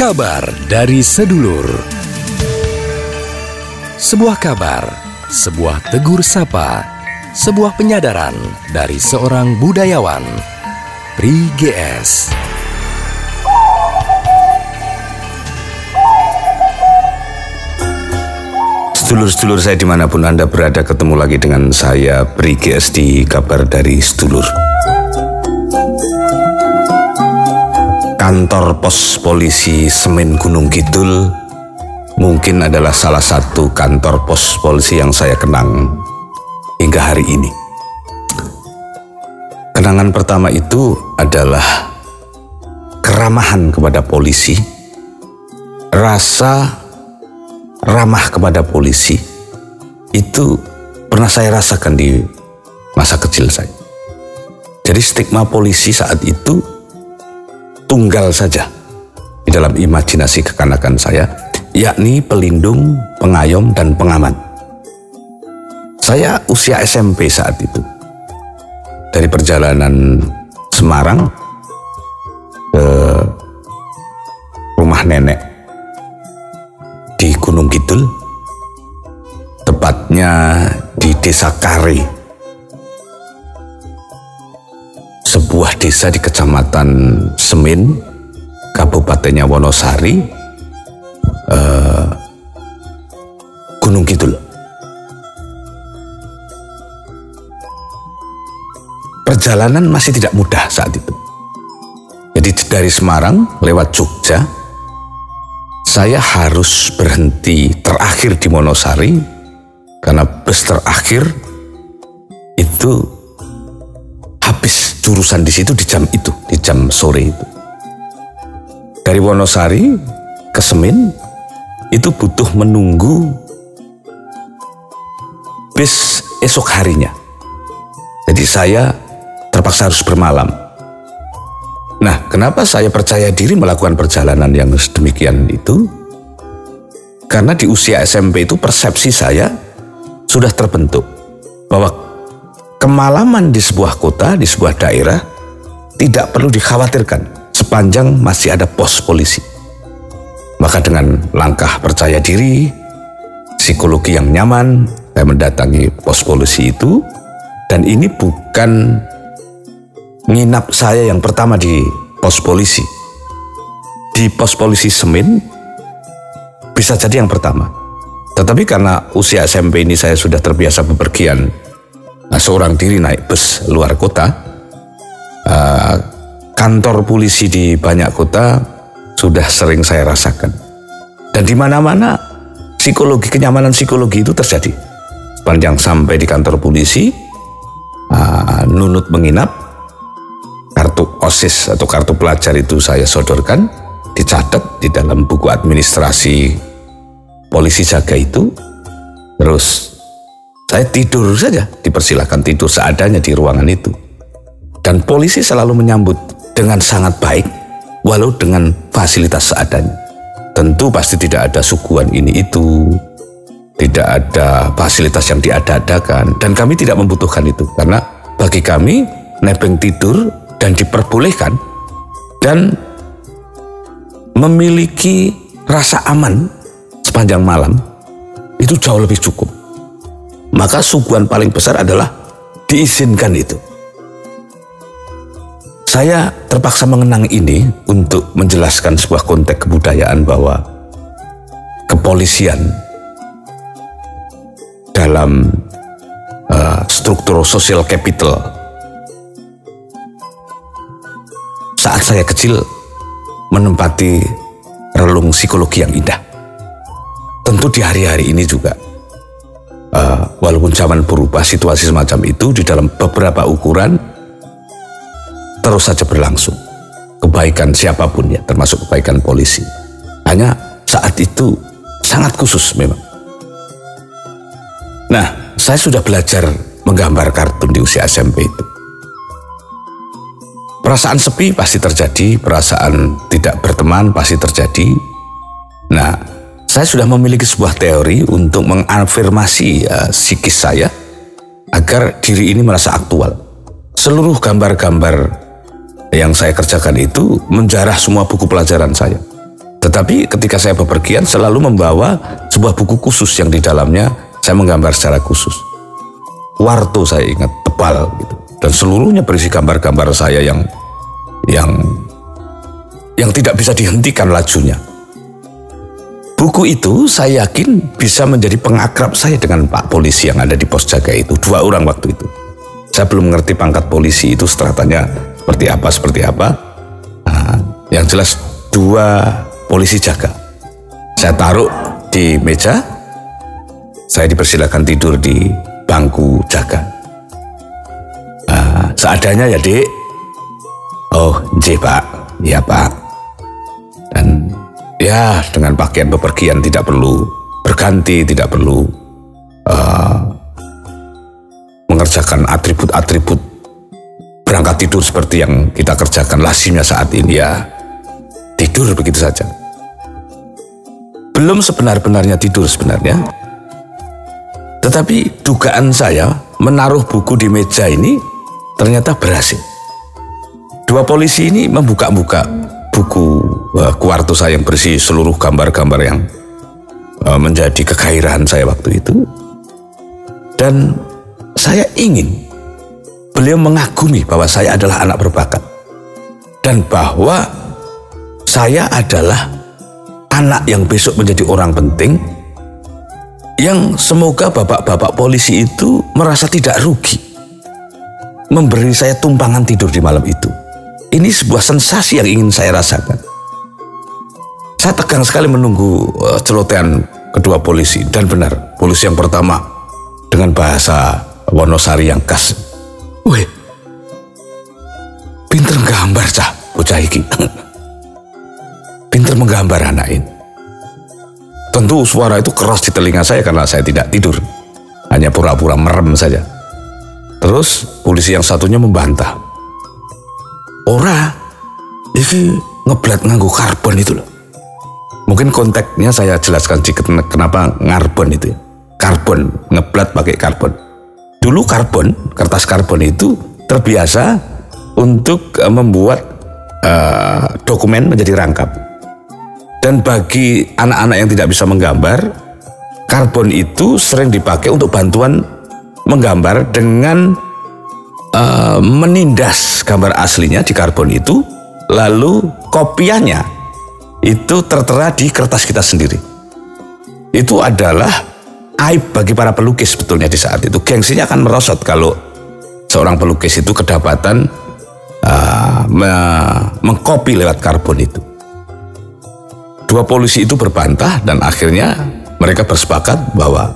Kabar dari sedulur. Sebuah kabar, sebuah tegur sapa, sebuah penyadaran dari seorang budayawan. Pri GS. Sedulur-sedulur saya di mana pun Anda berada ketemu lagi dengan saya Pri GS di kabar dari sedulur. Kantor pos polisi Semen Gunung Kidul mungkin adalah salah satu kantor pos polisi yang saya kenang hingga hari ini. Kenangan pertama itu adalah keramahan kepada polisi, rasa ramah kepada polisi itu pernah saya rasakan di masa kecil saya. Jadi stigma polisi saat itu tunggal saja di dalam imajinasi kekanakan saya, yakni pelindung, pengayom, dan pengaman. Saya usia SMP saat itu. Dari perjalanan Semarang ke rumah nenek di Gunung Kidul, tepatnya di Desa Kare, desa di Kecamatan Semin, Kabupatennya Wonosari, eh, Gunung Kidul. Perjalanan masih tidak mudah saat itu. Jadi dari Semarang lewat Jogja, saya harus berhenti terakhir di Monosari karena bus terakhir itu habis jurusan di situ di jam itu, di jam sore itu. Dari Wonosari ke Semin itu butuh menunggu bis esok harinya. Jadi saya terpaksa harus bermalam. Nah, kenapa saya percaya diri melakukan perjalanan yang sedemikian itu? Karena di usia SMP itu persepsi saya sudah terbentuk bahwa kemalaman di sebuah kota, di sebuah daerah tidak perlu dikhawatirkan sepanjang masih ada pos polisi. Maka dengan langkah percaya diri, psikologi yang nyaman, saya mendatangi pos polisi itu dan ini bukan nginap saya yang pertama di pos polisi. Di pos polisi Semin bisa jadi yang pertama. Tetapi karena usia SMP ini saya sudah terbiasa bepergian seorang diri naik bus luar kota, uh, kantor polisi di banyak kota sudah sering saya rasakan. Dan di mana-mana psikologi kenyamanan psikologi itu terjadi. Sepanjang sampai di kantor polisi, uh, nunut menginap, kartu OSIS atau kartu pelajar itu saya sodorkan, dicatat di dalam buku administrasi polisi jaga itu. Terus saya tidur saja, dipersilahkan tidur seadanya di ruangan itu. Dan polisi selalu menyambut dengan sangat baik, walau dengan fasilitas seadanya. Tentu pasti tidak ada suguhan ini itu, tidak ada fasilitas yang diada-adakan, dan kami tidak membutuhkan itu karena bagi kami nebeng tidur dan diperbolehkan dan memiliki rasa aman sepanjang malam itu jauh lebih cukup. Maka suguhan paling besar adalah diizinkan itu. Saya terpaksa mengenang ini untuk menjelaskan sebuah konteks kebudayaan bahwa kepolisian dalam uh, struktur sosial capital saat saya kecil menempati relung psikologi yang indah. Tentu di hari-hari ini juga, walaupun zaman berubah situasi semacam itu di dalam beberapa ukuran terus saja berlangsung. Kebaikan siapa pun ya, termasuk kebaikan polisi. Hanya saat itu sangat khusus memang. Nah, saya sudah belajar menggambar kartun di usia SMP itu. Perasaan sepi pasti terjadi, perasaan tidak berteman pasti terjadi. Nah, saya sudah memiliki sebuah teori untuk mengafirmasi uh, psikis saya agar diri ini merasa aktual. Seluruh gambar-gambar yang saya kerjakan itu menjarah semua buku pelajaran saya. Tetapi ketika saya bepergian selalu membawa sebuah buku khusus yang di dalamnya saya menggambar secara khusus. Warto saya ingat tebal gitu dan seluruhnya berisi gambar-gambar saya yang yang yang tidak bisa dihentikan lajunya. Buku itu saya yakin bisa menjadi pengakrab saya dengan Pak Polisi yang ada di pos jaga itu. Dua orang waktu itu. Saya belum mengerti pangkat polisi itu stratanya seperti apa, seperti apa. Nah, yang jelas dua polisi jaga. Saya taruh di meja, saya dipersilakan tidur di bangku jaga. Nah, seadanya ya dek. Oh, J pak, ya pak. Ya dengan pakaian bepergian tidak perlu berganti, tidak perlu uh, mengerjakan atribut-atribut berangkat tidur seperti yang kita kerjakan lazimnya saat ini ya tidur begitu saja. Belum sebenar-benarnya tidur sebenarnya. Tetapi dugaan saya menaruh buku di meja ini ternyata berhasil. Dua polisi ini membuka-buka buku uh, kuarto saya yang berisi seluruh gambar-gambar yang uh, menjadi kekairan saya waktu itu. Dan saya ingin beliau mengagumi bahwa saya adalah anak berbakat. Dan bahwa saya adalah anak yang besok menjadi orang penting yang semoga bapak-bapak polisi itu merasa tidak rugi memberi saya tumpangan tidur di malam itu. Ini sebuah sensasi yang ingin saya rasakan. Saya tegang sekali menunggu uh, celotehan kedua polisi dan benar, polisi yang pertama dengan bahasa Wonosari yang khas. Weh, pinter gambar cah bocah iki. pinter menggambar anak ini. Tentu suara itu keras di telinga saya karena saya tidak tidur. Hanya pura-pura merem saja. Terus polisi yang satunya membantah. Ora, ini ngeblat nganggo karbon itu loh. Mungkin konteksnya saya jelaskan sedikit kenapa ngarbon itu ya. Karbon, ngeblat pakai karbon. Dulu karbon, kertas karbon itu terbiasa untuk eh, membuat uh, dokumen menjadi rangkap. Dan bagi anak-anak yang tidak bisa menggambar, karbon itu sering dipakai untuk bantuan menggambar dengan uh, menindas gambar aslinya di karbon itu, lalu kopiahnya itu tertera di kertas kita sendiri. Itu adalah aib bagi para pelukis sebetulnya di saat itu. Gengsinya akan merosot kalau seorang pelukis itu kedapatan uh, me mengkopi lewat karbon itu. Dua polisi itu berbantah dan akhirnya mereka bersepakat bahwa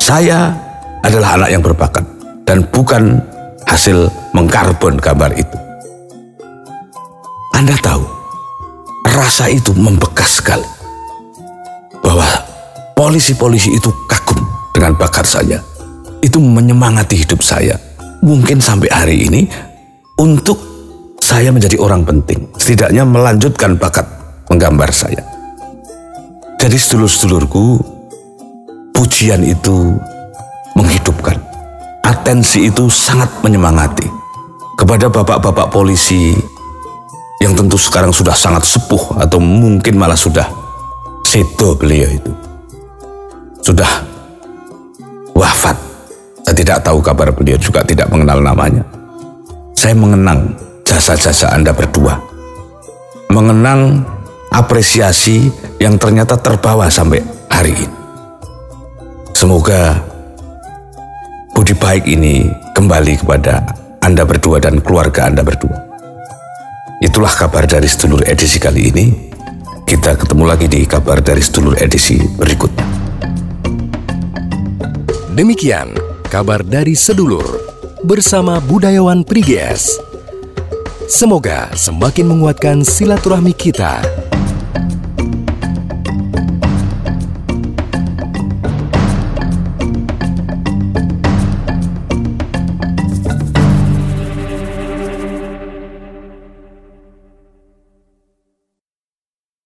saya adalah anak yang berbakat dan bukan hasil mengkarbon gambar itu. Anda tahu, rasa itu membekas sekali. Bahwa polisi-polisi itu kagum dengan bakat saya. Itu menyemangati hidup saya. Mungkin sampai hari ini untuk saya menjadi orang penting. Setidaknya melanjutkan bakat menggambar saya. Jadi sedulur-sedulurku, pujian itu menghidupkan. Atensi itu sangat menyemangati. Kepada bapak-bapak polisi yang tentu sekarang sudah sangat sepuh atau mungkin malah sudah seto beliau itu. Sudah wafat. Saya tidak tahu kabar beliau juga tidak mengenal namanya. Saya mengenang jasa-jasa Anda berdua. Mengenang apresiasi yang ternyata terbawa sampai hari ini. Semoga budi baik ini kembali kepada Anda berdua dan keluarga Anda berdua. Itulah kabar dari sedulur edisi kali ini. Kita ketemu lagi di kabar dari sedulur edisi berikutnya. Demikian kabar dari sedulur bersama budayawan Priges. Semoga semakin menguatkan silaturahmi kita